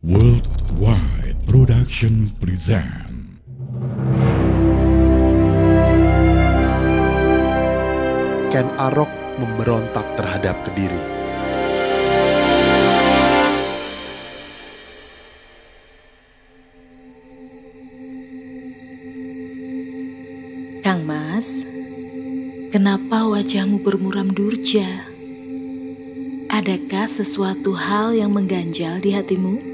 Worldwide Production present Ken Arok memberontak terhadap Kediri. Kang Mas, kenapa wajahmu bermuram durja? Adakah sesuatu hal yang mengganjal di hatimu?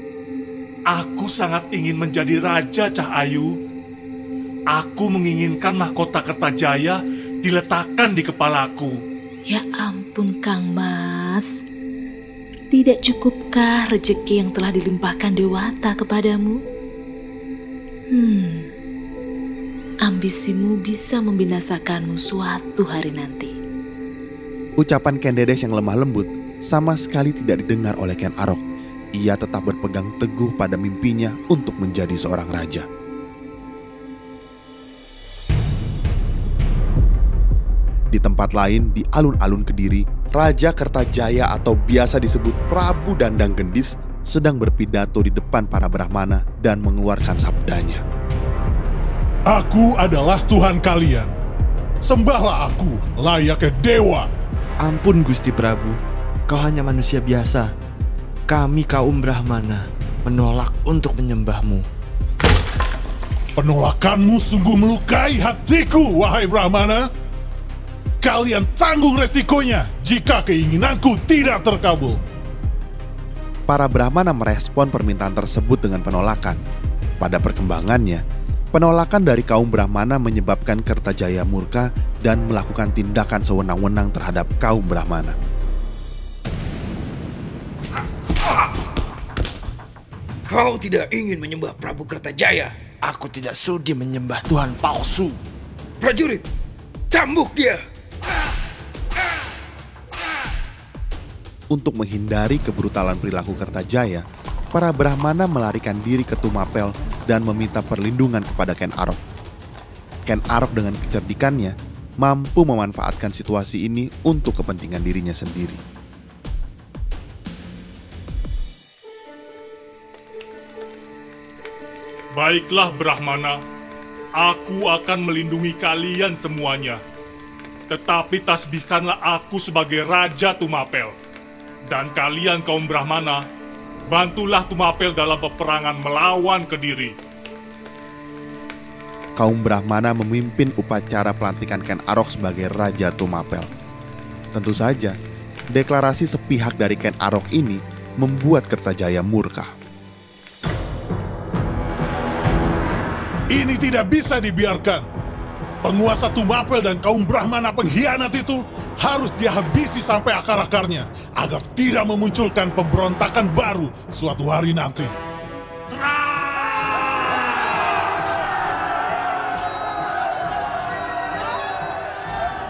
Aku sangat ingin menjadi raja Cah Ayu. Aku menginginkan mahkota Kertajaya diletakkan di kepalaku. Ya ampun Kang Mas, tidak cukupkah rejeki yang telah dilimpahkan Dewata kepadamu? Hmm, ambisimu bisa membinasakanmu suatu hari nanti. Ucapan Ken Dedes yang lemah lembut sama sekali tidak didengar oleh Ken Arok. Ia tetap berpegang teguh pada mimpinya untuk menjadi seorang raja. Di tempat lain, di alun-alun Kediri, Raja Kertajaya atau biasa disebut Prabu Dandang Gendis sedang berpidato di depan para Brahmana dan mengeluarkan sabdanya. Aku adalah Tuhan kalian. Sembahlah aku layaknya dewa. Ampun Gusti Prabu, kau hanya manusia biasa. Kami kaum Brahmana menolak untuk menyembahmu. Penolakanmu sungguh melukai hatiku, wahai Brahmana. Kalian tanggung resikonya jika keinginanku tidak terkabul. Para Brahmana merespon permintaan tersebut dengan penolakan. Pada perkembangannya, penolakan dari kaum Brahmana menyebabkan Kertajaya murka dan melakukan tindakan sewenang-wenang terhadap kaum Brahmana. Kau tidak ingin menyembah Prabu Kertajaya. Aku tidak sudi menyembah Tuhan palsu. Prajurit, cambuk dia. Untuk menghindari kebrutalan perilaku Kertajaya, para Brahmana melarikan diri ke Tumapel dan meminta perlindungan kepada Ken Arok. Ken Arok dengan kecerdikannya mampu memanfaatkan situasi ini untuk kepentingan dirinya sendiri. Baiklah Brahmana, aku akan melindungi kalian semuanya. Tetapi tasbihkanlah aku sebagai Raja Tumapel. Dan kalian kaum Brahmana, bantulah Tumapel dalam peperangan melawan Kediri. Kaum Brahmana memimpin upacara pelantikan Ken Arok sebagai Raja Tumapel. Tentu saja, deklarasi sepihak dari Ken Arok ini membuat Kertajaya murka. Ini tidak bisa dibiarkan. Penguasa Tumapel dan kaum Brahmana pengkhianat itu harus dihabisi sampai akar-akarnya agar tidak memunculkan pemberontakan baru suatu hari nanti.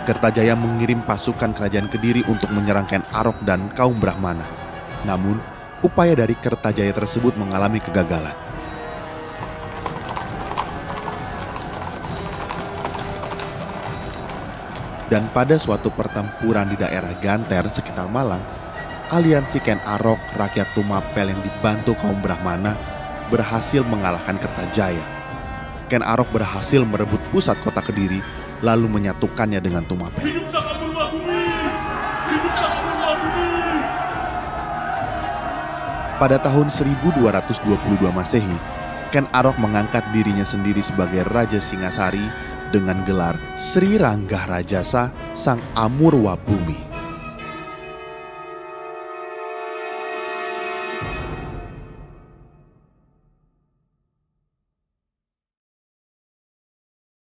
Kertajaya mengirim pasukan kerajaan Kediri untuk menyerang Ken Arok dan kaum Brahmana. Namun, upaya dari Kertajaya tersebut mengalami kegagalan. Dan pada suatu pertempuran di daerah Ganter sekitar Malang, aliansi Ken Arok, rakyat Tumapel yang dibantu kaum Brahmana, berhasil mengalahkan Kertajaya. Ken Arok berhasil merebut pusat kota Kediri, lalu menyatukannya dengan Tumapel. Hidup! Hidup! Pada tahun 1222 Masehi, Ken Arok mengangkat dirinya sendiri sebagai Raja Singasari dengan gelar Sri Ranggah Rajasa Sang Amurwa Bumi.